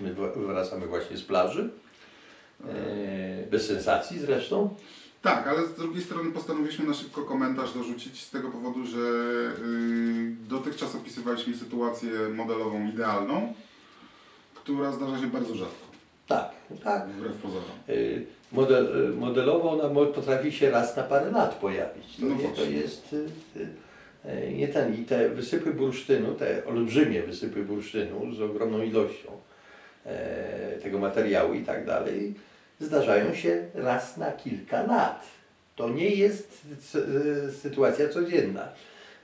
Wróciliśmy, wracamy właśnie z plaży. E, bez sensacji zresztą. Tak, ale z drugiej strony postanowiliśmy na szybko komentarz dorzucić z tego powodu, że yy, dotychczas opisywaliśmy sytuację modelową idealną, która zdarza się bardzo rzadko. Tak, tak. Wbrew pozorom. Y, model, y, modelowo ona potrafi się raz na parę lat pojawić. To, No nie, to jest y, y, y, nie ten. I te wysypy bursztynu, te olbrzymie wysypy bursztynu z ogromną ilością e, tego materiału i tak dalej, zdarzają się raz na kilka lat. To nie jest y, sytuacja codzienna.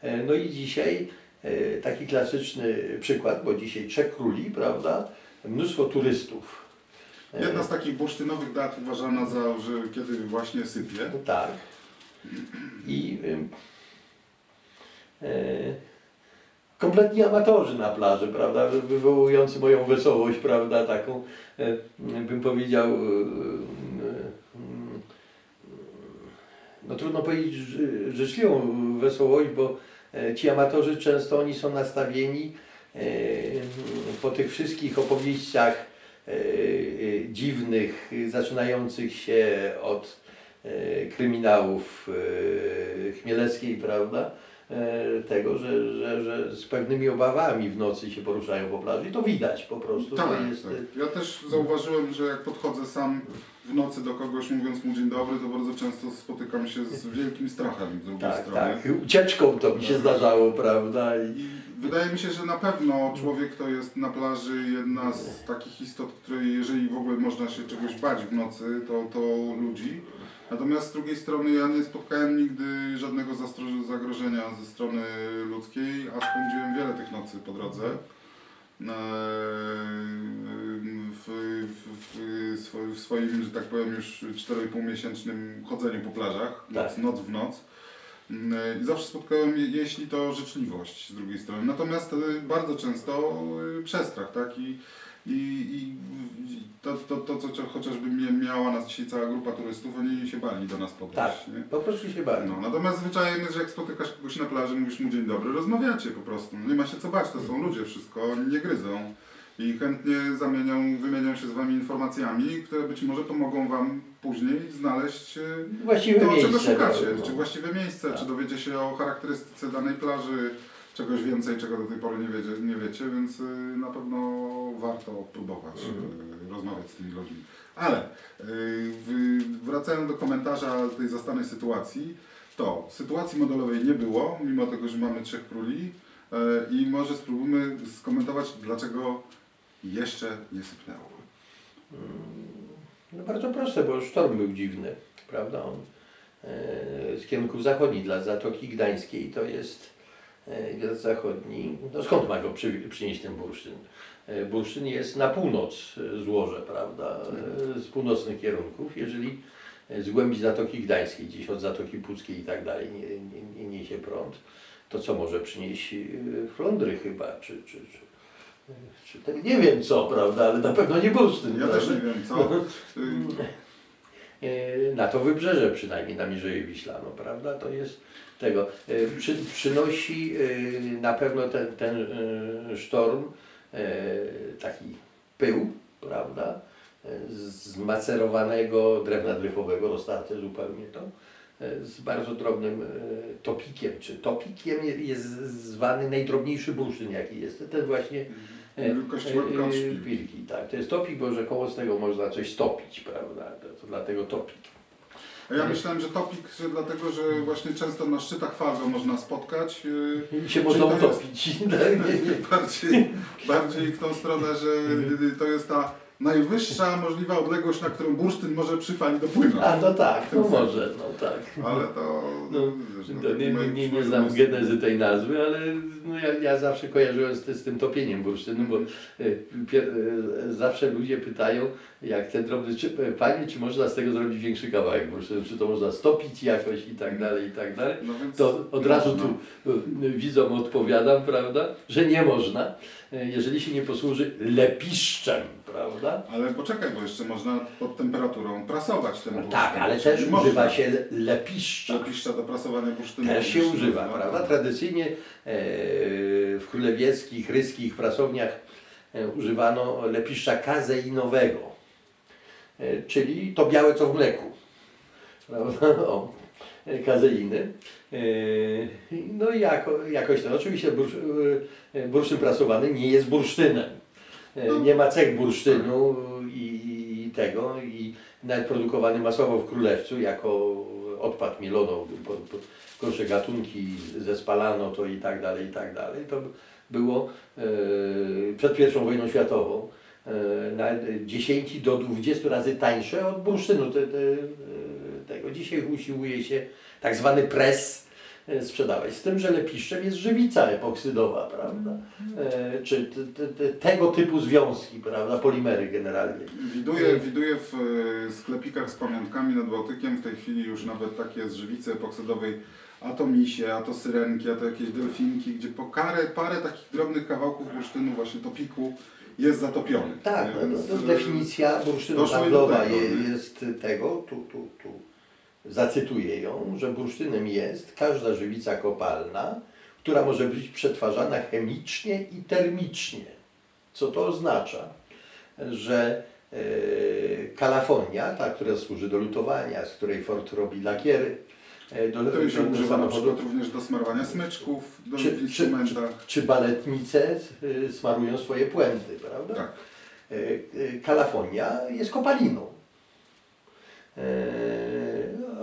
E, No i dzisiaj e, taki klasyczny przykład, bo dzisiaj Trzech Króli, prawda? Mnóstwo turystów. E, Jedna z takich bursztynowych dat uważana za, że kiedy właśnie sypie. No tak. I e, kompletni amatorzy na plaży, prawda, wywołujący moją wesołość, prawda, taką, e, bym powiedział, e, e, no trudno powiedzieć życzliwą wesołość, bo ci amatorzy często oni są nastawieni po tych wszystkich opowieściach dziwnych, zaczynających się od kryminałów Chmielewskiej, prawda? E, Tego, że, że, że z pewnymi obawami w nocy się poruszają po plaży i to widać po prostu. Tak, jest, tak. Ja też zauważyłem, że jak podchodzę sam w nocy do kogoś mówiąc mu dzień dobry, to bardzo często spotykam się z wielkim strachem z drugiej tak, strony. tak. Ucieczką to mi się zdarzało, prawda? I wydaje mi się, że na pewno człowiek to jest na plaży jedna z takich istot, której jeżeli w ogóle można się czegoś bać w nocy, to, to ludzi. Natomiast z drugiej strony ja nie spotkałem nigdy żadnego zagrożenia ze strony ludzkiej, a spędziłem wiele tych nocy po drodze. Eee, W, w, w, w swoim, że tak powiem, już 4,5 miesięcznym chodzeniu po plażach, noc, Tak. noc w noc. Mm, I zawsze spotkałem, je- jeśli to życzliwość z drugiej strony. Natomiast y, bardzo często przestrach, tak? I, i, i to, to, to, co chociażby miała nas dzisiaj cała grupa turystów, oni się bali do nas tak, podejść. Nie? po prostu się bawią. No, natomiast zwyczajem jest, że jak spotykasz kogoś na plaży, mówisz mu dzień dobry, rozmawiacie po prostu. No, nie ma się co bać, to są ludzie wszystko, oni nie gryzą. I chętnie zamienią, wymienią się z Wami informacjami, które być może pomogą Wam później znaleźć y, Właściwe to, miejsce. czego szukacie, no. czy właściwe miejsce, Tak. czy dowiecie się o charakterystyce danej plaży, czegoś więcej, czego do tej pory nie wiecie, nie wiecie więc y, na pewno warto próbować y, rozmawiać z tymi ludźmi. Ale y, wracając do komentarza tej zastanej sytuacji, to sytuacji modelowej nie było, mimo tego, że mamy trzech króli y, i może spróbujmy skomentować, dlaczego jeszcze nie sypnęło. No bardzo proste, bo sztorm był dziwny, prawda? On e, z kierunków zachodnich dla Zatoki Gdańskiej to jest e, wiatr zachodni. No skąd ma go przy, przynieść ten bursztyn? E, bursztyn jest na północ e, złoże, prawda? Z północnych kierunków. Jeżeli z głębi Zatoki Gdańskiej, gdzieś od Zatoki Puckiej i tak dalej nie, nie, nie niesie prąd, to co może przynieść flądry chyba, czy, czy, czy, czy tak nie wiem co, prawda, ale na pewno nie bursztyn. Ja prawda? też nie wiem, co. E, na to wybrzeże przynajmniej, na Mierzeję Wiślaną, prawda? To jest tego. e, Przy, przynosi e, na pewno ten, ten sztorm taki pył, prawda? E, Zmacerowanego drewna dryfowego, roztarte zupełnie to, z bardzo drobnym topikiem. Czy topikiem je- jest zwany najdrobniejszy bursztyn, jaki jest. Ten właśnie e, e, szpilki. szpilki, tak. To jest topik, bo rzekomo z tego można coś stopić, prawda? To, dlatego topik. A ja myślałem, że topik, że dlatego, że właśnie często na szczytach fal go można spotkać. I się można to jest- utopić. Tak, nie, nie. Bardziej, bardziej w tą stronę, że Mhm. to jest ta najwyższa możliwa odległość, na którą bursztyn może przy fali dopłynąć. A no tak, no może, no tak. Ale to... No, wiesz, no, To taki nie, nie, nie przypadek znam genezy tej nazwy, ale no ja, ja zawsze kojarzyłem z, z tym topieniem bursztynu, bo e, pier, e, zawsze ludzie pytają, jak ten drobny, czy, e, panie, czy można z tego zrobić większy kawałek bursztynu, czy to można stopić jakoś i tak dalej, i tak dalej. No więc To od razu tu widzom odpowiadam, prawda, że nie można, jeżeli się nie posłuży lepiszczem, prawda? Ale poczekaj, bo jeszcze można pod temperaturą prasować ten bursztyn. Tak, ale też można. używa się lepiszcza. Lepiszcza do prasowania bursztynu. Też się używa, no, prawda? tak. Tradycyjnie e, w królewieckich, ryskich prasowniach e, używano lepiszcza kazeinowego, e, czyli to białe co w mleku. Prawda? O, e, kazeiny. E, No i jako, jakoś to. Oczywiście bursz, e, bursztyn prasowany nie jest bursztynem. E, Nie ma cech bursztynu i, i tego. I nawet produkowany masowo w Królewcu jako odpad po, gorsze gatunki zespalano to i tak dalej, i tak dalej. To było przed pierwszą wojną światową na 10 do 20 razy tańsze od bursztynu te, te, tego. Dzisiaj usiłuje się tak zwany pres e, sprzedawać. Z tym, że lepiszczem jest żywica epoksydowa, prawda? E, czy te, te, te, tego typu związki, prawda? Polimery generalnie. Widuję, widuję w e, sklepikach z pamiątkami nad Bałtykiem w tej chwili już nawet takie z żywicy epoksydowej, a to misie, a to syrenki, a to jakieś delfinki, gdzie po karę, parę takich drobnych kawałków bursztynu, właśnie topiku jest zatopiony. Tak, no, Więc, to, to e, definicja bursztynu handlowa jest tego, tu, tu, tu zacytuję ją, że bursztynem jest każda żywica kopalna, która może być przetwarzana chemicznie i termicznie. Co to oznacza? Że e, kalafonia, ta, która służy do lutowania, z której Ford robi lakiery, e, do, To się do, używa na przykład również do smarowania smyczków, do Czy- czy, czy- instrumentach. czy baletnice y, smarują swoje puenty, prawda? Tak. E, e, Kalafonia jest kopaliną. E,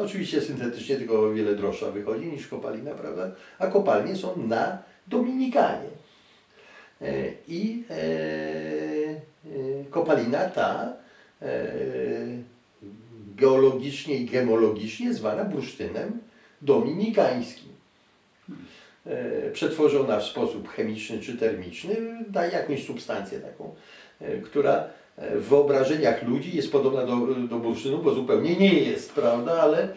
oczywiście syntetycznie tylko o wiele droższa wychodzi niż kopalina, prawda? A kopalnie są na Dominikanie. E, I e, e, kopalina ta geologicznie i gemologicznie zwana bursztynem dominikańskim. Przetworzona w sposób chemiczny czy termiczny daje jakąś substancję taką, która w wyobrażeniach ludzi jest podobna do, do bursztynu, bo zupełnie nie jest, prawda, ale e,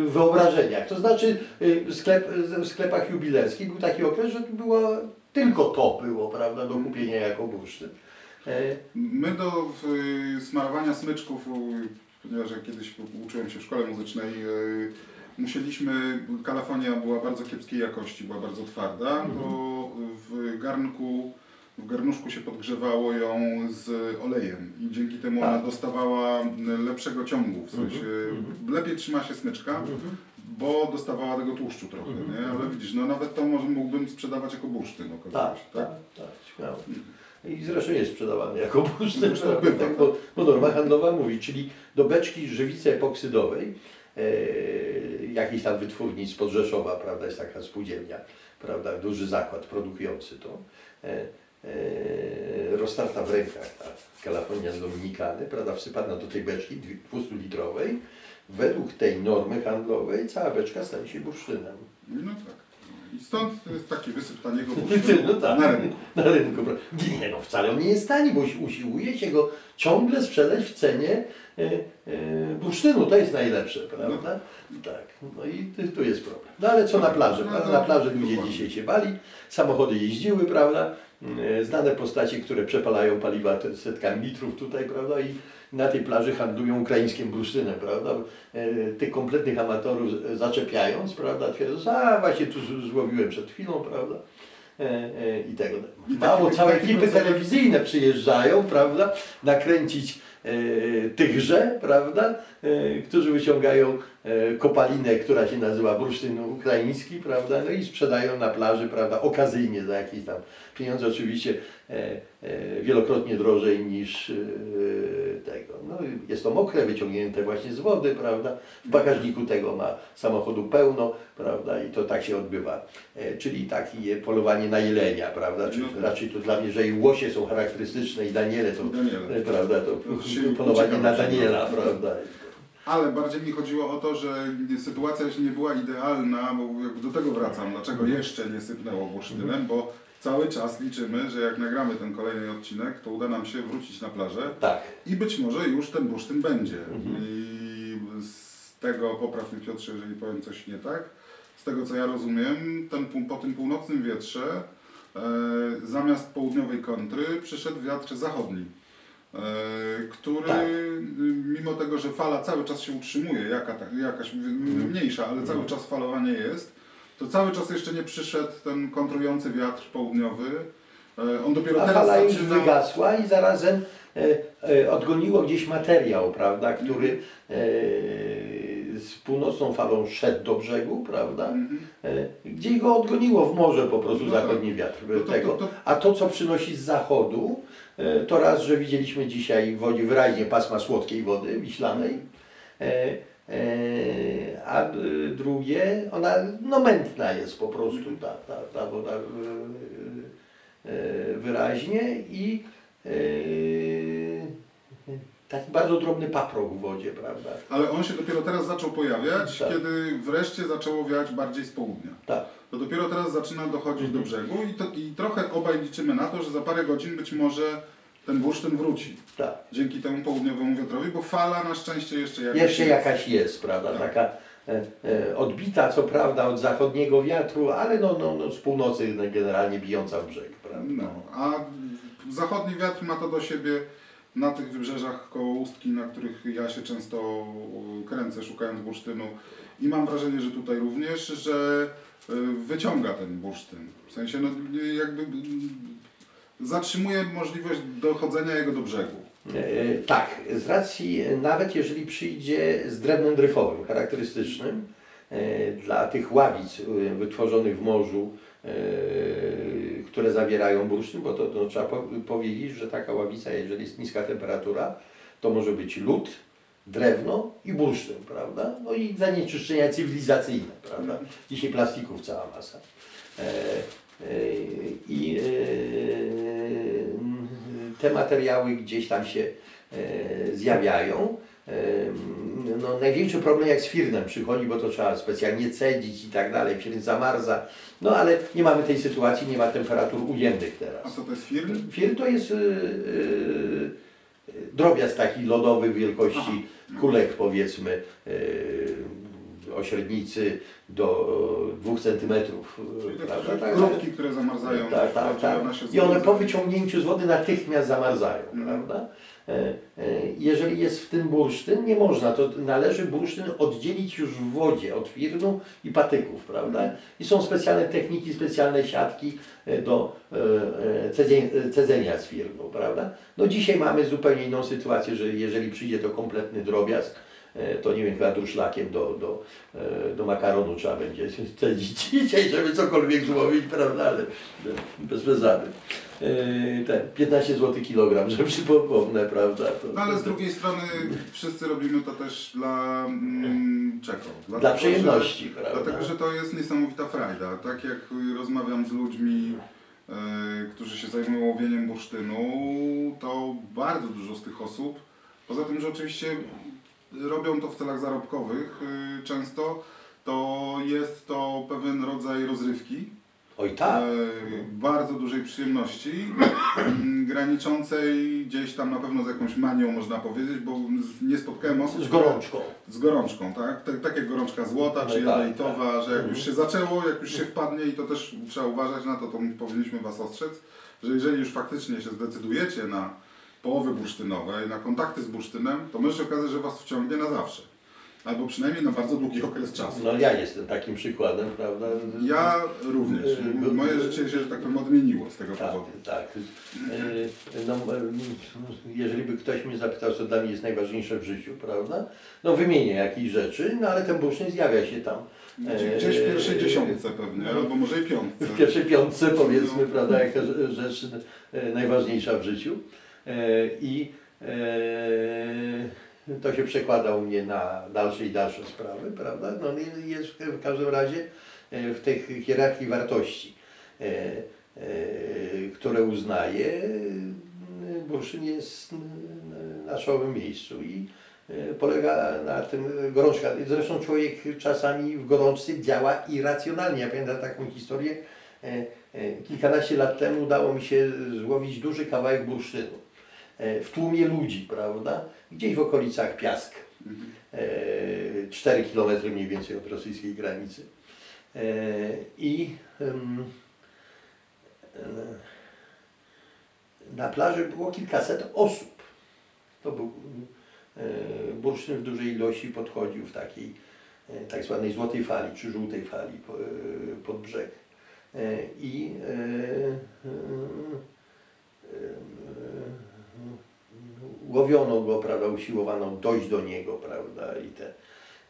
w wyobrażeniach. To znaczy e, sklep, w sklepach jubilerskich był taki okres, że było tylko to było, prawda, do kupienia jako bursztyn. E, My do smarowania smyczków, ponieważ ja kiedyś uczyłem się w szkole muzycznej, musieliśmy, kalafonia była bardzo kiepskiej jakości, była bardzo twarda, bo w garnku, w garnuszku się podgrzewało ją z olejem i dzięki temu ona Tak. dostawała lepszego ciągu, w sensie Mhm, lepiej trzyma się smyczka, bo dostawała tego tłuszczu trochę, nie? Ale widzisz, no nawet to może mógłbym sprzedawać jako bursztyn, okazuje Tak, się, tak, tak, śmiało. I zresztą jest sprzedawany jako bursztyn, Zresztą bywa, tak, bo, bo norma handlowa mówi, czyli do beczki żywicy epoksydowej, e, jakiejś tam wytwórni z Podrzeszowa, prawda, jest taka spółdzielnia, prawda, duży zakład produkujący to, e, roztarta w rękach ta kalafonia z Dominikany, prawda, wsypana do tej beczki 200-litrowej, według tej normy handlowej cała beczka staje się bursztynem. No tak. I stąd jest taki wysyp taniego No bursztynu tak. na rynku. Na rynku. Nie no, wcale on nie jest tani, bo usiłuje się go ciągle sprzedać w cenie e, e, bursztynu. To jest najlepsze, prawda? Tak. No i tu- jest problem. No ale co na plaży? No prawda? Na plaży ludzie dzisiaj się bali, samochody jeździły, prawda? E, Znane postaci, które przepalają paliwa setkami litrów tutaj, prawda? I na tej plaży handlują ukraińskim bursztynem, prawda? E, Tych kompletnych amatorów zaczepiając, prawda? Twierdząc, a właśnie tu złowiłem przed chwilą, prawda? E, I tego. Mało, całe ekipy telewizyjne przyjeżdżają, prawda? Nakręcić tychże, prawda? E, którzy wyciągają e, kopalinę, która się nazywa bursztyn ukraiński, prawda? No i sprzedają na plaży, prawda? Okazyjnie za jakieś tam pieniądze, oczywiście e, wielokrotnie drożej niż tego. No, jest to mokre, wyciągnięte właśnie z wody, prawda? W bagażniku tego ma samochodu pełno, prawda? I to tak się odbywa. Czyli takie polowanie na jelenia, prawda? Czy No tak. raczej to dla mnie, że i łosie są charakterystyczne i Daniele to, prawda? To polowanie na Daniela, prawda? Ale bardziej mi chodziło o to, że sytuacja jeszcze nie była idealna, bo do tego wracam, dlaczego Mhm. jeszcze nie sypnęło bursztynem, bo cały czas liczymy, że jak nagramy ten kolejny odcinek, to uda nam się wrócić na plażę Tak. i być może już ten bursztyn będzie. Mhm. I z tego, popraw mnie Piotrze, jeżeli powiem coś nie tak, z tego co ja rozumiem, ten, po tym północnym wietrze e, zamiast południowej kontry przyszedł wiatr zachodni. E, Który Tak. y, mimo tego, że fala cały czas się utrzymuje, jaka, jakaś m- mniejsza, ale cały czas falowanie jest, to cały czas jeszcze nie przyszedł ten kontrujący wiatr południowy E, On dopiero A teraz fala już zaczyna... wygasła i zarazem e, odgoniło gdzieś materiał, prawda, który e, z północną falą szedł do brzegu, prawda, Mhm. e, gdzie go odgoniło w morze po prostu No tak. zachodni wiatr No to- to- to- A to, co przynosi z zachodu, to raz, że widzieliśmy dzisiaj w wodzie wyraźnie pasma słodkiej wody wiślanej, e, e, a drugie, ona no mętna jest po prostu ta, ta, ta woda e, e, wyraźnie i e, taki bardzo drobny paprok w wodzie, prawda? Ale on się dopiero teraz zaczął pojawiać, Tak. kiedy wreszcie zaczęło wiać bardziej z południa. Tak. To dopiero teraz zaczyna dochodzić Mhm. do brzegu i, to, i trochę obaj liczymy na to, że za parę godzin być może ten bursztyn wróci. tak. Dzięki temu południowemu wiatrowi, bo fala na szczęście jeszcze jakaś Jeszcze jest. jakaś jest, prawda, Tak. taka e, e, odbita co prawda od zachodniego wiatru, ale no, no, no z północy generalnie bijąca w brzeg, prawda? No, a zachodni wiatr ma to do siebie na tych wybrzeżach koło Ustki, na których ja się często kręcę szukając bursztynu i mam wrażenie, że tutaj również, że y, wyciąga ten bursztyn. W sensie no, jakby mm, zatrzymuje możliwość dochodzenia jego do brzegu. E, tak, z racji e, nawet jeżeli przyjdzie z drewnem dryfowym charakterystycznym e, dla tych ławic e, wytworzonych w morzu, e, które zawierają bursztyn, bo to, to trzeba po, powiedzieć, że taka ławica, jeżeli jest niska temperatura, to może być lód, drewno i bursztyn, prawda? No i zanieczyszczenia cywilizacyjne, prawda? Dzisiaj plastików cała masa. E, e, I e, te materiały gdzieś tam się zjawiają. No, największy problem jak z firnem przychodzi, bo to trzeba specjalnie cedzić i tak dalej, firm zamarza. No ale nie mamy tej sytuacji, nie ma temperatur ujemnych A teraz. co to jest firm? Firm to jest y, y, drobiazg taki lodowy wielkości kulek powiedzmy y, o średnicy do 2 cm. Prawda? Tak, które zamarzają. tak, tak, tak. I one po wyciągnięciu z wody natychmiast zamarzają, Mhm. prawda? E, e, Jeżeli jest w tym bursztyn, nie można, to należy bursztyn oddzielić już w wodzie od firnu i patyków, prawda? I są specjalne techniki, specjalne siatki e, do cedzenia, z firnu, prawda? No dzisiaj mamy zupełnie inną sytuację, że jeżeli przyjdzie to kompletny drobiazg, to nie wiem, chyba durszlakiem do, do, e, do makaronu trzeba będzie cedzić dzisiaj, żeby cokolwiek złowić, prawda? Ale bez przesady. E, Ten 15 zł kilogram, że przypomnę, prawda? To, No ale z drugiej strony wszyscy robimy to też dla mm, czego? Dla przyjemności, że, prawda? Dlatego, że to jest niesamowita frajda. Tak jak rozmawiam z ludźmi, e, którzy się zajmują łowieniem bursztynu, to bardzo dużo z tych osób, poza tym, że oczywiście robią to w celach zarobkowych y, często, to jest to pewien rodzaj rozrywki. Oj tak. E, bardzo dużej przyjemności, m, graniczącej gdzieś tam na pewno z jakąś manią można powiedzieć, bo nie spotkałem osób... Z gorączką. Z gorączką, tak? Tak, tak jak gorączka złota czy No tak, jadowitowa, że jak Mhm. już się zaczęło, jak już się wpadnie i to też trzeba uważać na to, to powinniśmy Was ostrzec, że jeżeli już faktycznie się zdecydujecie na połowy bursztynowe i na kontakty z bursztynem, to może się okazać, że Was wciągnie na zawsze. Albo przynajmniej na bardzo długi okres czasu. No ja jestem takim przykładem, prawda? Ja również. Y, Moje życie się, że tak powiem, odmieniło z tego Tak, powodu. tak. No, jeżeli by ktoś mnie zapytał, co dla mnie jest najważniejsze w życiu, prawda? No wymienię jakieś rzeczy, no ale ten bursztyn zjawia się tam. Gdzie- Gdzieś w pierwszej dziesiątce pewnie, albo może i piątce. W pierwszej piątce powiedzmy, No. prawda, jaka rze- rzecz najważniejsza w życiu. E, I e, to się przekłada u mnie na dalsze i dalsze sprawy, prawda? No i jest w- każdym razie e, w tej hierarchii wartości, które uznaję, e, bursztyn jest na czołowym miejscu i polega na tym gorączka. Zresztą człowiek czasami w gorączce działa irracjonalnie. Ja pamiętam taką historię, kilkanaście lat temu udało mi się złowić duży kawałek bursztynu w tłumie ludzi, prawda? Gdzieś w okolicach Piask. Mhm. E, 4 km mniej więcej od rosyjskiej granicy. E, I e, na plaży było kilkaset osób. To był e, bursztyn w dużej ilości podchodził w takiej e, tak zwanej złotej fali czy żółtej fali po- e, pod brzeg. E, I e, e, e, łowiono go, prawda, usiłowano dojść do niego, prawda, i te.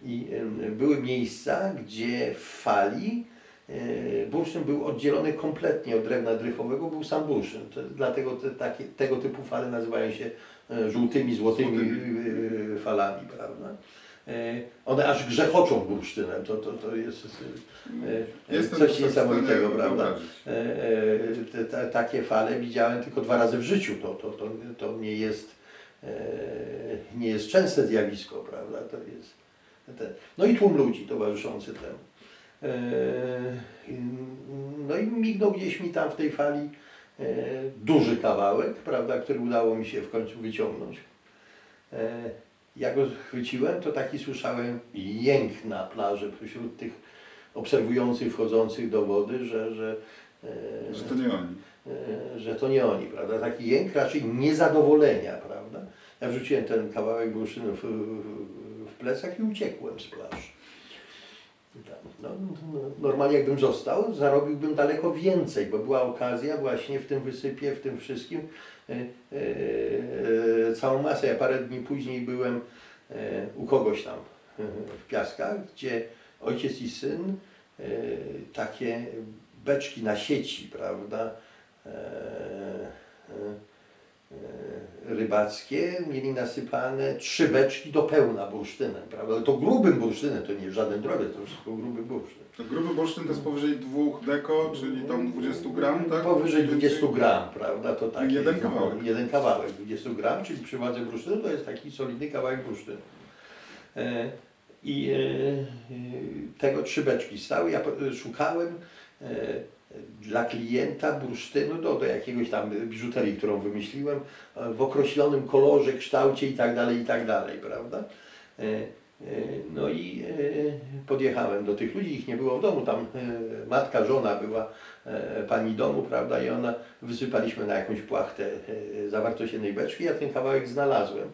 I były miejsca, gdzie w fali e, bursztyn był oddzielony kompletnie od drewna drychowego, był sam bursztyn. To, dlatego te, takie, tego typu fale nazywają się e, żółtymi, złotymi Złotymi. e, falami, prawda. One aż grzechoczą bursztynem, to, to, to jest Jestem coś niesamowitego, prawda. te, te, takie fale widziałem tylko dwa razy w życiu. To, to, to, to nie, jest, nie jest częste zjawisko, prawda? To jest te, no i tłum ludzi towarzyszący temu. E, no i mignął gdzieś mi tam w tej fali e, duży kawałek, prawda, który udało mi się w końcu wyciągnąć. E, jak go chwyciłem, to taki słyszałem jęk na plaży pośród tych obserwujących, wchodzących do wody, że, że, e, Że to nie oni. E, że to nie oni, prawda? Taki jęk raczej niezadowolenia, prawda? Ja wrzuciłem ten kawałek bursztynu w, w, plecach i uciekłem z plaży. Tam, No, no, normalnie jakbym został, zarobiłbym daleko więcej, bo była okazja właśnie w tym wysypie, w tym wszystkim. E, e, całą masę. Ja parę dni później byłem e, u kogoś tam e, w Piaskach, gdzie ojciec i syn e, takie beczki na sieci, prawda, rybackie, mieli nasypane trzy beczki do pełna bursztynem, prawda, ale to grubym bursztynem, to nie żaden drobiec, to wszystko gruby bursztyn. To gruby bursztyn to jest powyżej 2 deko, czyli tam 20 gram, tak? Powyżej Mniej 20 więcej? gram, prawda, to taki Jeden kawałek. Jeden kawałek 20 gram, czyli przy wadze bursztynu to jest taki solidny kawałek bursztynu. E, I e, e, tego trzy beczki stały, ja szukałem e, dla klienta bursztynu do, do jakiegoś tam biżuterii, którą wymyśliłem, e, w określonym kolorze, kształcie i tak dalej, i tak dalej, prawda. E, e, No i podjechałem do tych ludzi, ich nie było w domu, tam matka, żona była pani domu, prawda, i ona wysypaliśmy na jakąś płachtę zawartość jednej beczki, ja ten kawałek znalazłem.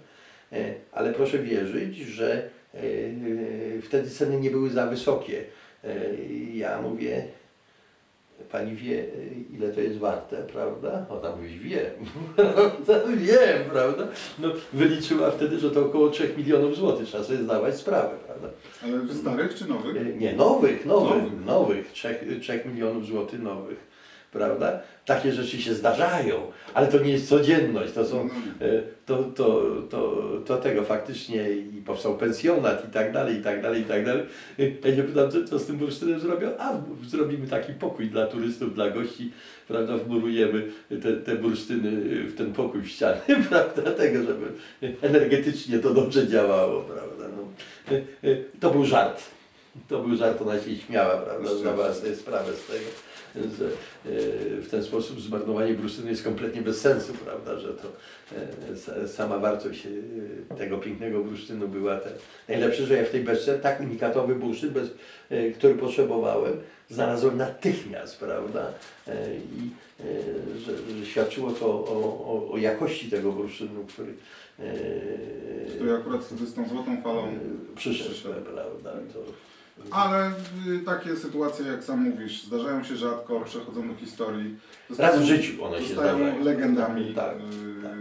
Ale proszę wierzyć, że wtedy ceny nie były za wysokie. Ja mówię, Pani wie, ile to jest warte, prawda? Ona mówi, wiem, prawda? wiem, prawda? No, wyliczyła wtedy, że to około 3 milionów złotych, trzeba sobie zdawać sprawę, prawda? Ale starych czy nowych? Nie, nowych, nowych, Nowych. nowych, 3, 3 milionów złotych nowych, prawda? Takie rzeczy się zdarzają, ale to nie jest codzienność, to są, No, e, to, to, to, to tego faktycznie i powstał pensjonat i tak dalej, i tak dalej, i tak dalej. Ja się pytam, co, co z tym bursztynem zrobią? A, zrobimy taki pokój dla turystów, dla gości, prawda, wmurujemy te, te bursztyny w ten pokój w ściany, prawda, tego, żeby energetycznie to dobrze działało, prawda. No. E, e, To był żart. To był żart, ona się śmiała, prawda, zdawała sobie sprawę z tego, że e, w ten sposób zmarnowanie bursztynu jest kompletnie bez sensu, prawda, że to e, sa- sama wartość e, tego pięknego bursztynu była te. Najlepsze, że ja w tej beczce tak unikatowy bursztyn, bez, który potrzebowałem, znalazłem natychmiast, prawda, i że, że świadczyło to o, o, o jakości tego bursztynu, który Który akurat z tą złotą falą. przyszedł, przyszedł. prawda, to... Ale y, takie sytuacje, jak sam mówisz, zdarzają się rzadko, przechodzą do historii. Raz w życiu one się zostają zdarzają. legendami. Tak, y, tak.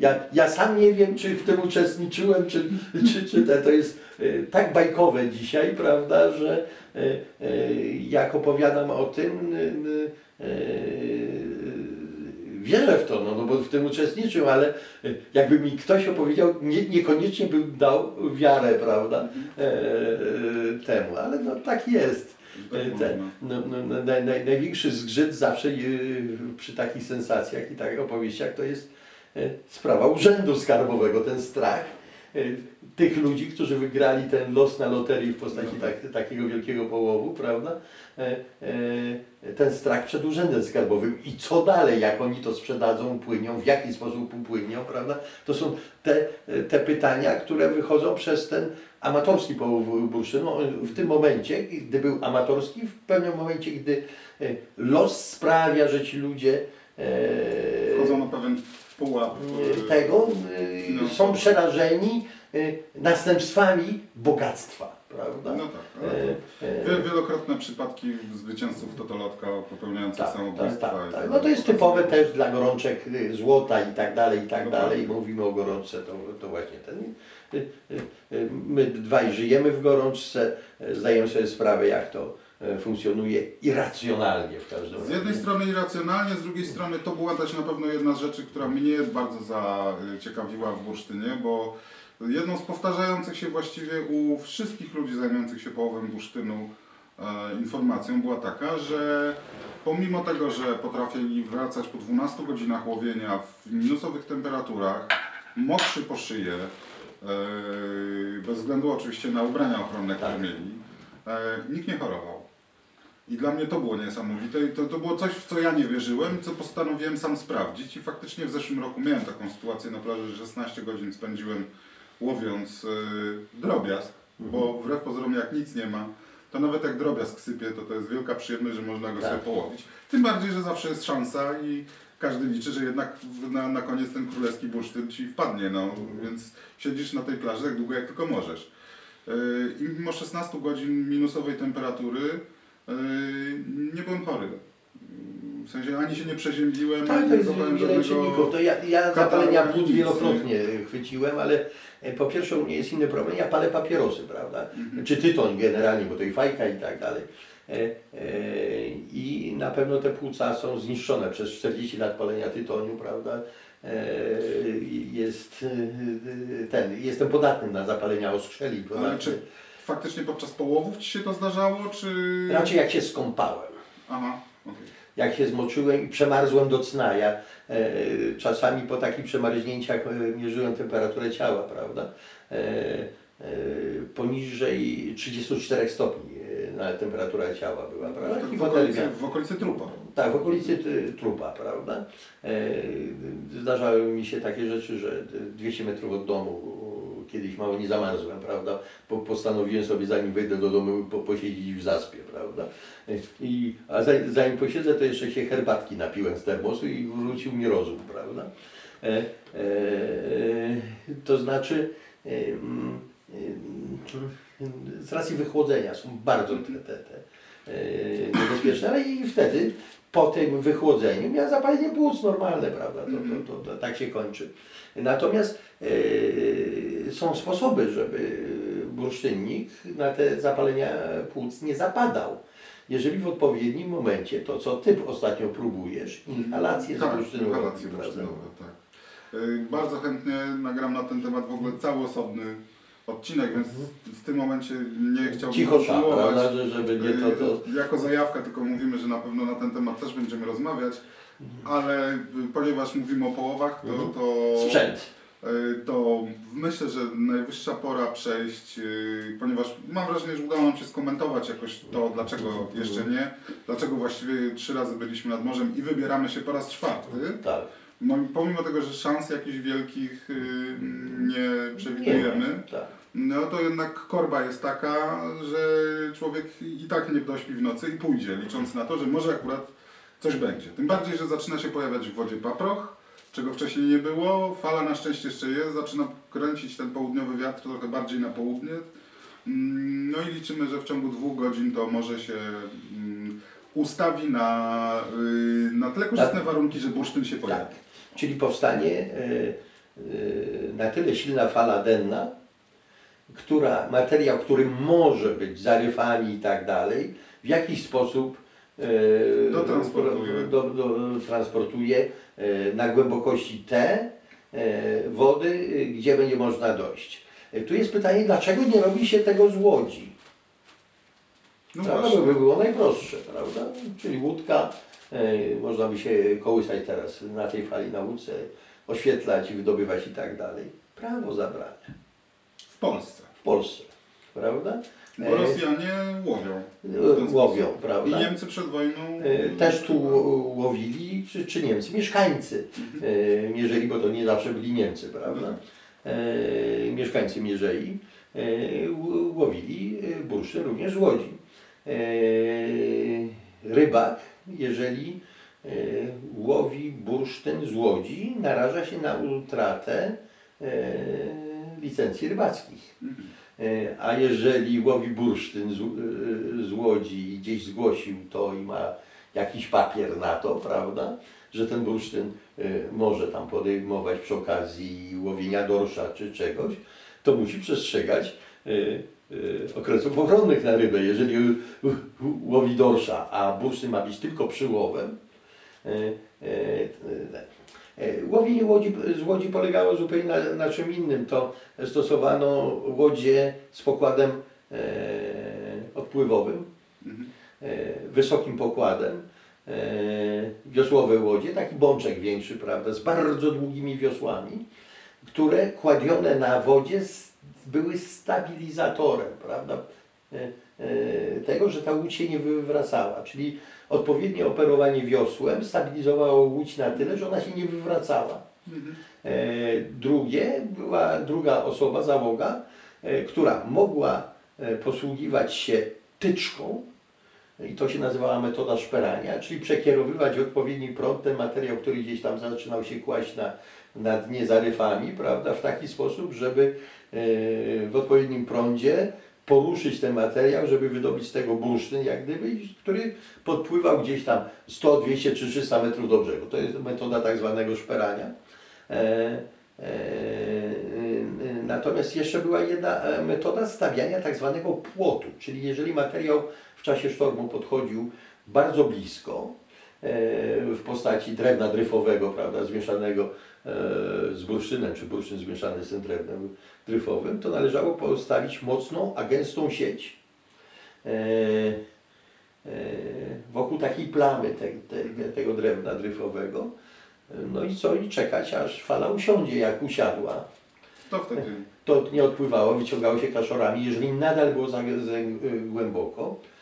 Ja, ja sam nie wiem, czy w tym uczestniczyłem, czy, czy, czy te, to jest e, tak bajkowe dzisiaj, prawda, że e, e, jak opowiadam o tym, e, e, wierzę w to, no, no bo w tym uczestniczył, ale e, jakby mi ktoś opowiedział, nie, niekoniecznie bym dał wiarę, prawda, e, e, temu, ale no tak jest. Tak E, można. Te, no, no, no, naj, naj, największy zgrzyt zawsze przy takich sensacjach i takich opowieściach to jest sprawa urzędu skarbowego, ten strach tych ludzi, którzy wygrali ten los na loterii w postaci tak, takiego wielkiego połowu, prawda? E, e, ten strach przed urzędem skarbowym i co dalej, jak oni to sprzedadzą, płynią, w jaki sposób płynią, prawda? To są te, te pytania, które wychodzą przez ten amatorski połów bursztynu. On W tym momencie, gdy był amatorski, w pewnym momencie, gdy e, los sprawia, że ci ludzie e, Wchodzą na pewien pułap. y, tego e, no. są przerażeni e, następstwami bogactwa. prawda? No tak. E, e, Wie- Wielokrotne przypadki zwycięzców totolotka popełniających tak, tak, samobójstwa. tak, tak. tak No to jest typowe też dla gorączek y, złota i tak dalej, i tak Dokładnie. dalej. Mówimy o gorączce, to, to właśnie ten. y, y, y, My dwaj żyjemy w gorączce, y, zdajemy sobie sprawę, jak to y, funkcjonuje irracjonalnie w każdym Z jednej strony irracjonalnie, z drugiej strony to była też na pewno jedna z rzeczy, która mnie bardzo zaciekawiła w bursztynie, bo jedną z powtarzających się właściwie u wszystkich ludzi zajmujących się połowem bursztynu e, informacją była taka, że pomimo tego, że potrafili wracać po 12 godzinach łowienia w minusowych temperaturach, mokrzy po szyję, e, bez względu oczywiście na ubrania ochronne, które Tak. mieli, e, nikt nie chorował. I dla mnie to było niesamowite i to, to było coś, w co ja nie wierzyłem, co postanowiłem sam sprawdzić i faktycznie w zeszłym roku miałem taką sytuację na plaży, że 16 godzin spędziłem łowiąc yy, drobiazg, bo wbrew pozorom jak nic nie ma, to nawet jak drobiazg sypie, to to jest wielka przyjemność, że można go Tak. sobie połowić. Tym bardziej, że zawsze jest szansa i każdy liczy, że jednak na, na koniec ten królewski bursztyn ci wpadnie, no, więc siedzisz na tej plaży tak długo jak tylko możesz. Yy, I mimo 16 godzin minusowej temperatury nie byłem chory. W sensie ani się nie przeziębiłem, Tak, ani nie złapałem żadnego... czynników. To ja, ja zapalenia płuc wielokrotnie chwyciłem, ale e, po pierwsze u mnie jest inny problem, ja palę papierosy, prawda? Mhm. Czy tytoń generalnie, bo to i fajka i tak dalej. E, e, I na pewno te płuca są zniszczone przez 40 lat palenia tytoniu, prawda? E, jest e, ten, jestem podatny na zapalenia oskrzeli. Ale podatny. Faktycznie podczas połowów Ci się to zdarzało, czy... Raczej jak się skąpałem. Aha, okej. jak się zmoczyłem i przemarzłem do cna. Ja e, czasami po takich przemarznięciach e, mierzyłem temperaturę ciała, prawda? E, e, poniżej 34 stopni e, na temperatura ciała była, prawda? W, w, okolicy, w okolicy trupa. Tak, w okolicy t- trupa, prawda? E, Zdarzały mi się takie rzeczy, że 200 metrów od domu e, kiedyś mało nie zamarzłem, prawda? Po- Postanowiłem sobie zanim wejdę do domu po, posiedzieć w zaspie, prawda? I, a zanim, zanim posiedzę, to jeszcze się herbatki napiłem z termosu i wrócił mi rozum, prawda? E, e, to znaczy, e, mm, e, z racji wychłodzenia są bardzo te, te, te e, niebezpieczne, ale i wtedy po tym wychłodzeniu miałem zapalenie płuc normalne, prawda? To, to, to, tak się kończy. Natomiast e, są sposoby, żeby bursztynnik na te zapalenia płuc nie zapadał. Jeżeli w odpowiednim momencie, to co Ty ostatnio próbujesz, inhalację z Tak, bursztynu inhalacje bursztynowe, tak. Y, Bardzo chętnie nagram na ten temat w ogóle cały osobny odcinek, więc w tym momencie nie chciałbym Cicho kontynuować. prawda, że żeby nie to, to... Y, Jako zajawka tylko mówimy, że na pewno na ten temat też będziemy rozmawiać, ale y, ponieważ mówimy o połowach, to, Mhm. to, Sprzęt. y, to myślę, że najwyższa pora przejść, ponieważ mam wrażenie, że udało nam się skomentować jakoś to, dlaczego jeszcze nie, dlaczego właściwie trzy razy byliśmy nad morzem i wybieramy się po raz czwarty. Tak. No, pomimo tego, że szans jakichś wielkich nie przewidujemy, Nie, tak. No to jednak korba jest taka, że człowiek i tak nie dośpi w nocy i pójdzie, licząc na to, że może akurat coś będzie. Tym bardziej, że zaczyna się pojawiać w wodzie paproch, czego wcześniej nie było. Fala na szczęście jeszcze jest, zaczyna kręcić ten południowy wiatr trochę bardziej na południe. Mm, No i liczymy, że w ciągu dwóch godzin to może się mm, ustawi na, y, na tyle korzystne warunki, że bursztyn się pojawi. Tak. Czyli powstanie e, e, na tyle silna fala denna, która, materiał, który może być zarywami i tak dalej, w jakiś sposób e, Dotransportuje. do, do, transportuje e, na głębokości te e, wody, e, gdzie będzie można dojść. E, Tu jest pytanie, dlaczego nie robi się tego z łodzi? No. To by było najprostsze, prawda? Czyli łódka, e, można by się kołysać teraz na tej fali na łódce, oświetlać, wydobywać i tak dalej. Prawo zabrania W Polsce. w Polsce, prawda? Bo Rosjanie łowią. E, sposób. łowią, I prawda? Niemcy przed wojną. E, Też tu łowili, czy, czy Niemcy, mieszkańcy e, mierzyli, bo to nie zawsze byli Niemcy, prawda? Mieszkańcy mierzeli, ł- łowili bursztyn również z łodzi. Rybak, jeżeli łowi bursztyn z łodzi, naraża się na utratę licencji rybackich. Mhm. E, A jeżeli łowi bursztyn z, e, z łodzi i gdzieś zgłosił to i ma jakiś papier na to, prawda, że ten bursztyn e, może tam podejmować przy okazji łowienia dorsza czy czegoś, to musi przestrzegać okresów ochronnych na rybę. Jeżeli łowi dorsza, a bursztyn ma być tylko przyłowem, Łowienie łodzi, z łodzi polegało zupełnie na, na czym innym. To stosowano łodzie z pokładem e, odpływowym, Mhm. e, wysokim pokładem, e, wiosłowe łodzie, taki bączek większy, prawda, z bardzo długimi wiosłami, które kładzione na wodzie s- były stabilizatorem, prawda, e, e, tego, że ta łódź się nie wywracała, czyli odpowiednie operowanie wiosłem stabilizowało łódź na tyle, że ona się nie wywracała. Mhm. E, Drugie, była druga osoba, załoga, e, która mogła e, posługiwać się tyczką i to się nazywała metoda szperania, czyli przekierowywać odpowiedni prąd ten materiał, który gdzieś tam zaczynał się kłaść na, na dnie zaryfami, prawda, w taki sposób, żeby w odpowiednim prądzie poruszyć ten materiał, żeby wydobyć z tego bursztyn, jak gdyby, który podpływał gdzieś tam 100, 200 czy 300 metrów do brzegu. To jest metoda tak zwanego szperania. E, e, e, Natomiast jeszcze była jedna e, metoda stawiania tak zwanego płotu, czyli jeżeli materiał w czasie sztormu podchodził bardzo blisko e, w postaci drewna dryfowego, prawda, zmieszanego e, z bursztynem, czy bursztyn zmieszany z tym drewnem dryfowym, to należało postawić mocną, a gęstą sieć e, e, wokół takiej plamy te, te, tego drewna dryfowego. No i co? I czekać, aż fala usiądzie. Jak usiadła, To wtedy. to nie odpływało, wyciągało się kaszorami. Jeżeli nadal było za, głęboko, e,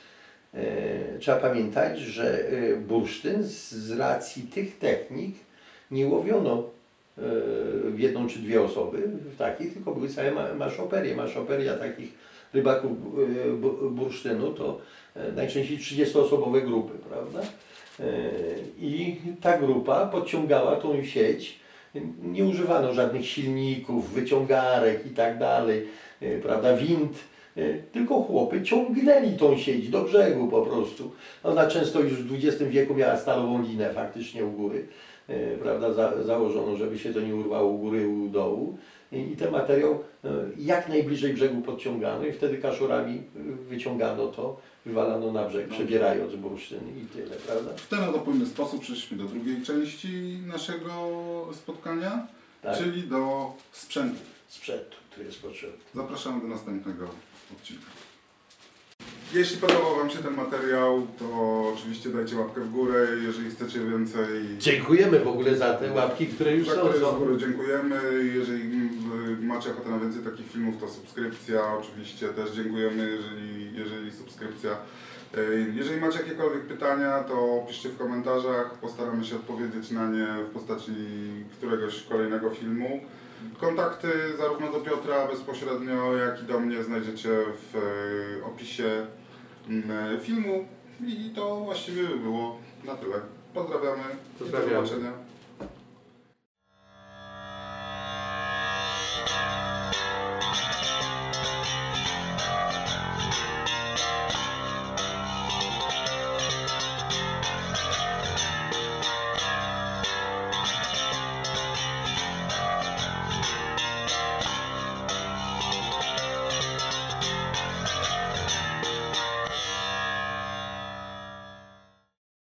trzeba pamiętać, że e, bursztyn z, racji tych technik nie łowiono e, w jedną czy dwie osoby w takich, tylko były całe ma- maszoperie. Maszoperia takich rybaków e, bu- bursztynu to e, najczęściej 30-osobowe grupy, prawda? E, I ta grupa podciągała tą sieć. Nie używano żadnych silników, wyciągarek i tak dalej, e, prawda, wind, e, tylko chłopy ciągnęli tą sieć do brzegu po prostu. Ona często już w XX wieku miała stalową linę faktycznie u góry, e, prawda, za, założono, żeby się to nie urwało u góry u dołu. I, I ten materiał e, jak najbliżej brzegu podciągano i wtedy kaszurami e, wyciągano to, wywalano na brzeg, przebierając bursztyn i tyle, prawda? W ten oto płynny sposób przeszliśmy do drugiej części naszego spotkania, Tak. czyli do sprzętu. Sprzętu, który jest potrzebny. Zapraszamy do następnego odcinka. Jeśli podobał Wam się ten materiał, to oczywiście dajcie łapkę w górę. Jeżeli chcecie więcej, Dziękujemy w ogóle za te łapki, które już za są. które z góry dziękujemy. Jeżeli mm, macie ochotę na więcej takich filmów, to subskrypcja. Oczywiście też dziękujemy, jeżeli, jeżeli subskrypcja. Yy, Jeżeli macie jakiekolwiek pytania, to piszcie w komentarzach. Postaramy się odpowiedzieć na nie w postaci któregoś kolejnego filmu. Kontakty zarówno do Piotra bezpośrednio, jak i do mnie znajdziecie w e, opisie mm, filmu. I to właściwie by było na tyle. Pozdrawiamy. Pozdrawiamy. Do zobaczenia.